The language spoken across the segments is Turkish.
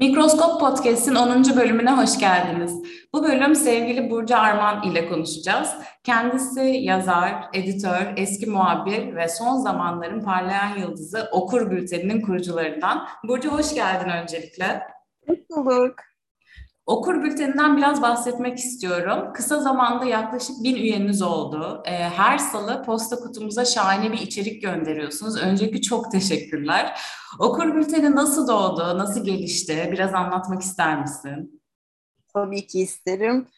Mikroskop Podcast'in 10. bölümüne hoş geldiniz. Bu bölüm sevgili Burcu Arman ile konuşacağız. Kendisi yazar, editör, eski muhabir ve son zamanların parlayan yıldızı Okur Bülteni'nin kurucularından. Burcu hoş geldin öncelikle. Hoş bulduk. Okur bülteninden biraz bahsetmek istiyorum. Kısa zamanda yaklaşık bin üyeniz oldu. Ee, her salı posta kutumuza şahane bir içerik gönderiyorsunuz. Önceki çok teşekkürler. Okur bülteni nasıl doğdu, nasıl gelişti? Biraz anlatmak ister misin? Tabii ki isterim.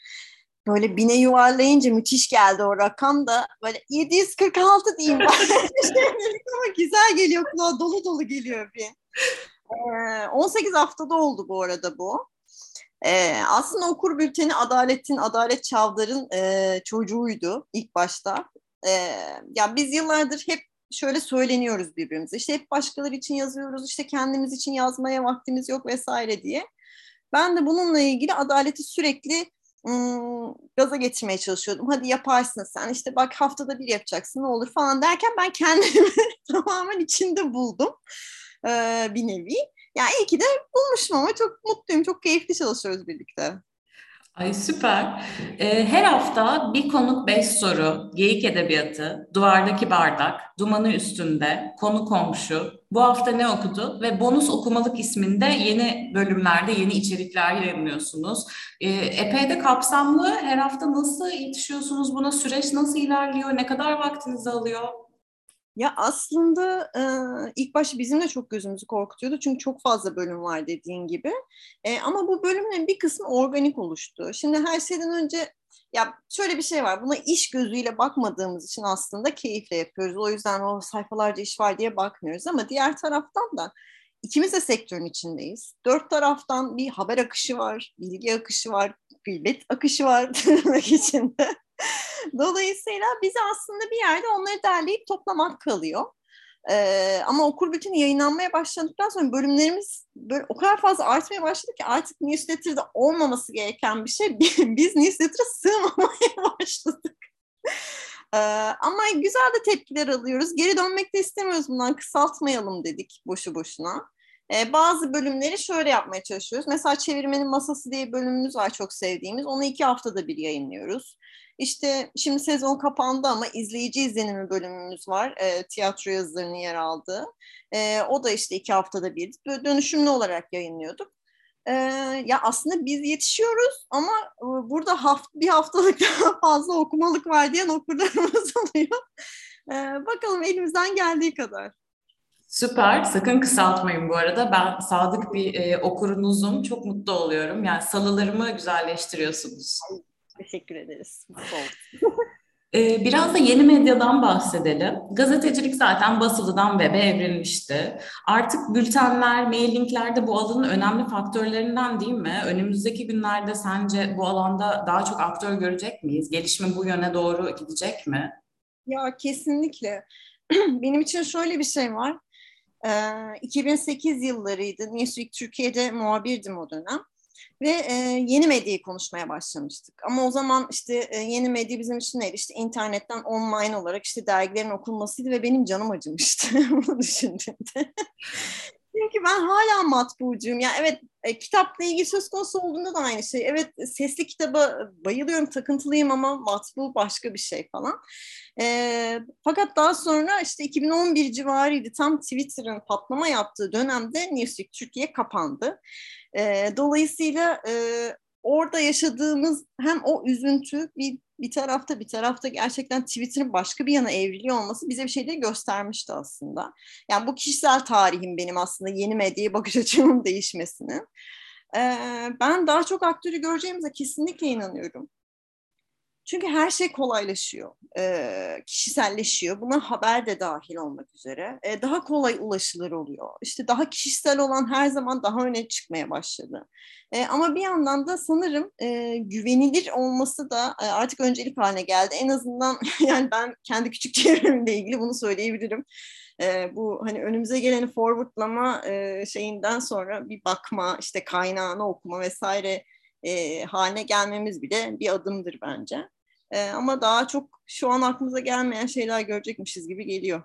Böyle bine yuvarlayınca müthiş geldi o rakam da. Böyle 746 diyeyim ben. Ama güzel geliyor kulağa dolu dolu geliyor bir. Ee, 18 haftada oldu bu arada bu. Ee, aslında okur bülteni Adalet'in, Adalet Çavdar'ın e, çocuğuydu ilk başta. Ee, ya biz yıllardır hep şöyle söyleniyoruz birbirimize. İşte hep başkaları için yazıyoruz, işte kendimiz için yazmaya vaktimiz yok vesaire diye. Ben de bununla ilgili Adalet'i sürekli ım, gaza getirmeye çalışıyordum. Hadi yaparsın sen işte bak haftada bir yapacaksın ne olur falan derken ben kendimi tamamen içinde buldum ee, bir nevi. Yani iyi ki de bulmuşum ama çok mutluyum, çok keyifli çalışıyoruz birlikte. Ay süper. Ee, her hafta bir konuk beş soru, geyik edebiyatı, duvardaki bardak, dumanı üstünde, konu komşu, bu hafta ne okudu ve bonus okumalık isminde yeni bölümlerde yeni içerikler yayınlıyorsunuz. Ee, epey de kapsamlı. Her hafta nasıl yetişiyorsunuz buna? Süreç nasıl ilerliyor? Ne kadar vaktinizi alıyor? Ya aslında e, ilk başta bizim de çok gözümüzü korkutuyordu çünkü çok fazla bölüm var dediğin gibi. E, ama bu bölümlerin bir kısmı organik oluştu. Şimdi her şeyden önce ya şöyle bir şey var. Buna iş gözüyle bakmadığımız için aslında keyifle yapıyoruz. O yüzden o sayfalarca iş var diye bakmıyoruz ama diğer taraftan da ikimiz de sektörün içindeyiz. Dört taraftan bir haber akışı var, bilgi akışı var, gıybet akışı var tırnak içinde. Dolayısıyla bize aslında bir yerde onları derleyip toplamak kalıyor. Ee, ama okur bütün yayınlanmaya başladıktan sonra bölümlerimiz böyle o kadar fazla artmaya başladı ki artık newsletter'da olmaması gereken bir şey biz newsletter'a sığmamaya başladık. Ee, ama güzel de tepkiler alıyoruz. Geri dönmek de istemiyoruz bundan kısaltmayalım dedik boşu boşuna. Ee, bazı bölümleri şöyle yapmaya çalışıyoruz. Mesela çevirmenin masası diye bölümümüz var çok sevdiğimiz. Onu iki haftada bir yayınlıyoruz. İşte şimdi sezon kapandı ama izleyici izlenimi bölümümüz var. E, tiyatro yazılarının yer aldığı. E, o da işte iki haftada bir dönüşümlü olarak yayınlıyorduk. E, ya aslında biz yetişiyoruz ama e, burada haft bir haftalık daha fazla okumalık var diyen okurlarımız oluyor. E, bakalım elimizden geldiği kadar. Süper. Sakın kısaltmayın bu arada. Ben sadık bir e, okurunuzum. Çok mutlu oluyorum. Yani salılarımı güzelleştiriyorsunuz. Teşekkür ederiz. Ee, biraz da yeni medyadan bahsedelim. Gazetecilik zaten basılıdan web'e evrilmişti. Artık bültenler, mail de bu alanın önemli faktörlerinden değil mi? Önümüzdeki günlerde sence bu alanda daha çok aktör görecek miyiz? Gelişme bu yöne doğru gidecek mi? Ya kesinlikle. Benim için şöyle bir şey var. Ee, 2008 yıllarıydı. Newsweek Türkiye'de muhabirdim o dönem. Ve e, yeni medyayı konuşmaya başlamıştık. Ama o zaman işte e, yeni medya bizim için neydi? İşte internetten online olarak işte dergilerin okunmasıydı ve benim canım acımıştı bunu düşündüğümde. Çünkü ben hala matbucuyum. Yani evet e, kitapla ilgili söz konusu olduğunda da aynı şey. Evet sesli kitaba bayılıyorum, takıntılıyım ama matbu başka bir şey falan. E, fakat daha sonra işte 2011 civarıydı. Tam Twitter'ın patlama yaptığı dönemde Newsweek Türkiye kapandı. E, dolayısıyla e, orada yaşadığımız hem o üzüntü bir, bir tarafta bir tarafta gerçekten Twitter'ın başka bir yana evriliyor olması bize bir şey de göstermişti aslında. Yani bu kişisel tarihim benim aslında yeni medyaya bakış açımın değişmesini. Ee, ben daha çok aktörü göreceğimize kesinlikle inanıyorum. Çünkü her şey kolaylaşıyor, e, kişiselleşiyor. Buna haber de dahil olmak üzere. E, daha kolay ulaşılır oluyor. İşte daha kişisel olan her zaman daha öne çıkmaya başladı. E, ama bir yandan da sanırım e, güvenilir olması da e, artık öncelik haline geldi. En azından yani ben kendi küçük çevremle ilgili bunu söyleyebilirim. E, bu hani önümüze geleni forwardlama e, şeyinden sonra bir bakma, işte kaynağını okuma vesaire e, haline gelmemiz bile bir adımdır bence. E, ama daha çok şu an aklımıza gelmeyen şeyler görecekmişiz gibi geliyor.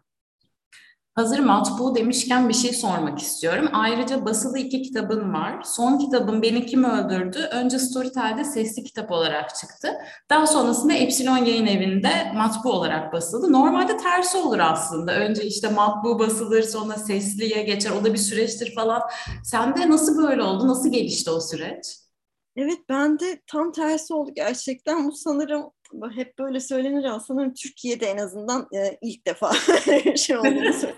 Hazır matbu demişken bir şey sormak istiyorum. Ayrıca basılı iki kitabın var. Son kitabın Beni Kim Öldürdü? Önce Storytel'de sesli kitap olarak çıktı. Daha sonrasında Epsilon Yayın Evi'nde matbu olarak basıldı. Normalde tersi olur aslında. Önce işte matbu basılır, sonra sesliye geçer. O da bir süreçtir falan. Sende nasıl böyle oldu? Nasıl gelişti o süreç? Evet ben de tam tersi oldu gerçekten. Bu sanırım hep böyle söylenir ama sanırım Türkiye'de en azından e, ilk defa şey olduğunu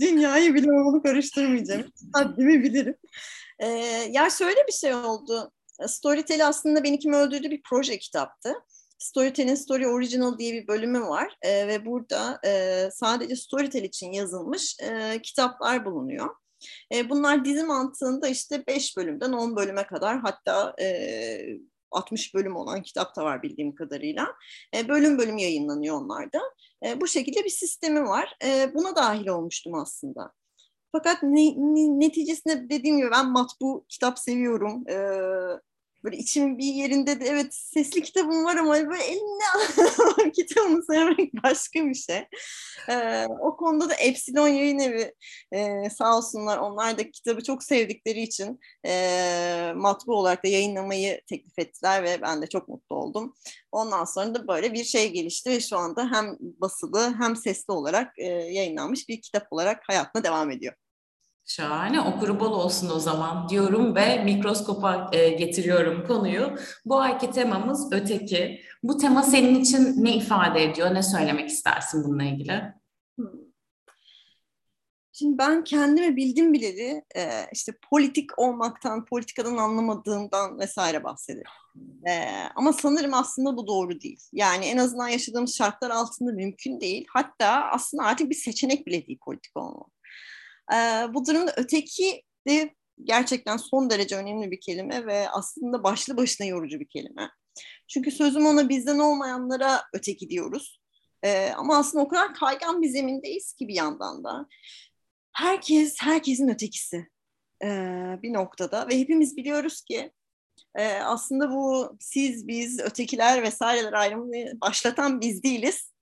Dünyayı bile onu karıştırmayacağım. Haddimi bilirim. E, ya şöyle bir şey oldu. Storytel aslında Beni Kim Öldürdü bir proje kitaptı. Storytel'in Story Original diye bir bölümü var e, ve burada e, sadece Storytel için yazılmış e, kitaplar bulunuyor. E, bunlar dizi mantığında işte 5 bölümden 10 bölüme kadar hatta e, 60 bölüm olan kitap da var bildiğim kadarıyla. E, bölüm bölüm yayınlanıyor onlarda. E, bu şekilde bir sistemi var. E, buna dahil olmuştum aslında. Fakat ne, ne, neticesinde dediğim gibi ben matbu kitap seviyorum. E, böyle içim bir yerinde de evet sesli kitabım var ama böyle elimle kitabını sevmek başka bir şey. Ee, o konuda da Epsilon Yayın Evi e, sağ olsunlar onlar da kitabı çok sevdikleri için e, matbu olarak da yayınlamayı teklif ettiler ve ben de çok mutlu oldum. Ondan sonra da böyle bir şey gelişti ve şu anda hem basılı hem sesli olarak e, yayınlanmış bir kitap olarak hayatına devam ediyor. Şahane, okuru bol olsun o zaman diyorum ve mikroskopa e, getiriyorum konuyu. Bu ayki temamız öteki. Bu tema senin için ne ifade ediyor, ne söylemek istersin bununla ilgili? Hmm. Şimdi ben kendimi bildim bileli e, işte politik olmaktan, politikadan anlamadığımdan vesaire bahsederim. E, ama sanırım aslında bu doğru değil. Yani en azından yaşadığımız şartlar altında mümkün değil. Hatta aslında artık bir seçenek bile değil politik olmak. E, bu durumda öteki de gerçekten son derece önemli bir kelime ve aslında başlı başına yorucu bir kelime. Çünkü sözüm ona bizden olmayanlara öteki diyoruz. E, ama aslında o kadar kaygan bir zemindeyiz ki bir yandan da. Herkes, herkesin ötekisi e, bir noktada ve hepimiz biliyoruz ki e, aslında bu siz, biz, ötekiler vesaireler ayrımını başlatan biz değiliz.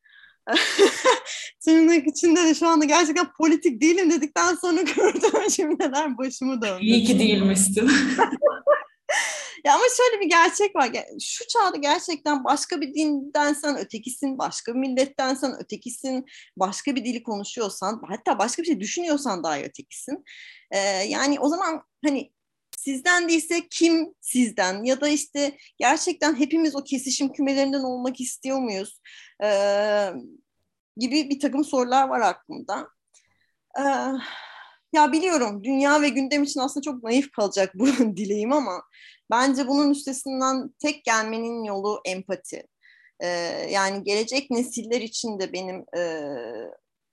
Tırnak içinde de şu anda gerçekten politik değilim dedikten sonra gördüğüm cümleler başımı döndü. İyi ki değilmişsin. ya ama şöyle bir gerçek var. Şu çağda gerçekten başka bir dinden sen ötekisin, başka bir milletten sen ötekisin, başka bir dili konuşuyorsan, hatta başka bir şey düşünüyorsan daha ötekisin. Ee, yani o zaman hani sizden değilse kim sizden ya da işte gerçekten hepimiz o kesişim kümelerinden olmak istiyor muyuz ee, gibi bir takım sorular var aklımda. Ee, ya biliyorum dünya ve gündem için aslında çok naif kalacak bu dileğim ama bence bunun üstesinden tek gelmenin yolu empati. Ee, yani gelecek nesiller için de benim e,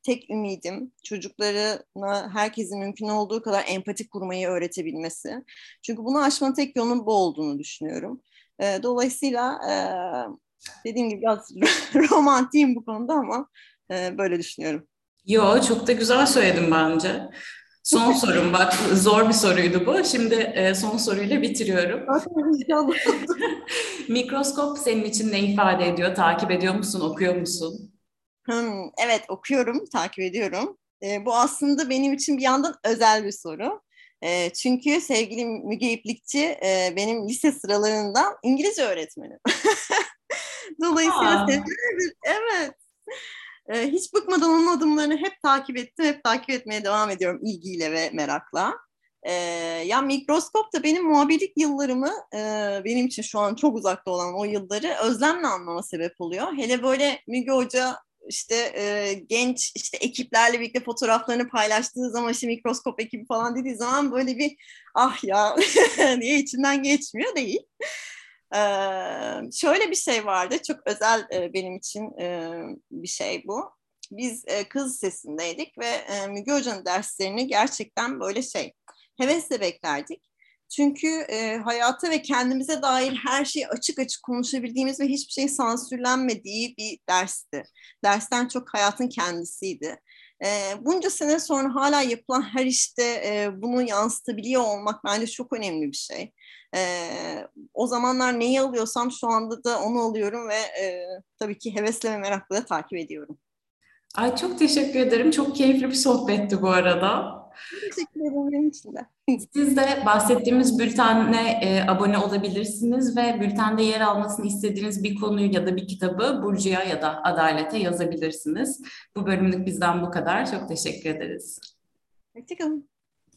tek ümidim çocuklarına herkesin mümkün olduğu kadar empati kurmayı öğretebilmesi. Çünkü bunu aşmanın tek yolunun bu olduğunu düşünüyorum. E, dolayısıyla e, dediğim gibi biraz romantiyim bu konuda ama e, böyle düşünüyorum. Yo çok da güzel söyledin bence. Son sorum bak zor bir soruydu bu. Şimdi e, son soruyla bitiriyorum. Mikroskop senin için ne ifade ediyor? Takip ediyor musun? Okuyor musun? Hmm, evet okuyorum, takip ediyorum. E, bu aslında benim için bir yandan özel bir soru. E, çünkü sevgili Müge İplikçi e, benim lise sıralarından İngilizce öğretmenim. Dolayısıyla senelerdir, evet. E, hiç bıkmadan onun adımlarını hep takip ettim, hep takip etmeye devam ediyorum ilgiyle ve merakla. E, ya mikroskop da benim muhabirlik yıllarımı e, benim için şu an çok uzakta olan o yılları özlemle anlama sebep oluyor. Hele böyle Müge Hoca işte e, genç işte ekiplerle birlikte fotoğraflarını paylaştığı zaman işte mikroskop ekibi falan dediği zaman böyle bir ah ya diye içinden geçmiyor değil. Ee, şöyle bir şey vardı çok özel e, benim için e, bir şey bu. Biz e, kız sesindeydik ve e, Müge Hoca'nın derslerini gerçekten böyle şey hevesle beklerdik. Çünkü e, hayata ve kendimize dair her şeyi açık açık konuşabildiğimiz ve hiçbir şey sansürlenmediği bir dersti. Dersten çok hayatın kendisiydi. E, bunca sene sonra hala yapılan her işte e, bunu yansıtabiliyor olmak bence çok önemli bir şey. E, o zamanlar neyi alıyorsam şu anda da onu alıyorum ve e, tabii ki hevesle ve merakla da takip ediyorum. Ay çok teşekkür ederim. Çok keyifli bir sohbetti bu arada. Teşekkür ederim benim için de. Siz de bahsettiğimiz bültene e, abone olabilirsiniz ve bültende yer almasını istediğiniz bir konuyu ya da bir kitabı Burcu'ya ya da Adalet'e yazabilirsiniz. Bu bölümlük bizden bu kadar. Çok teşekkür ederiz. Hoşçakalın.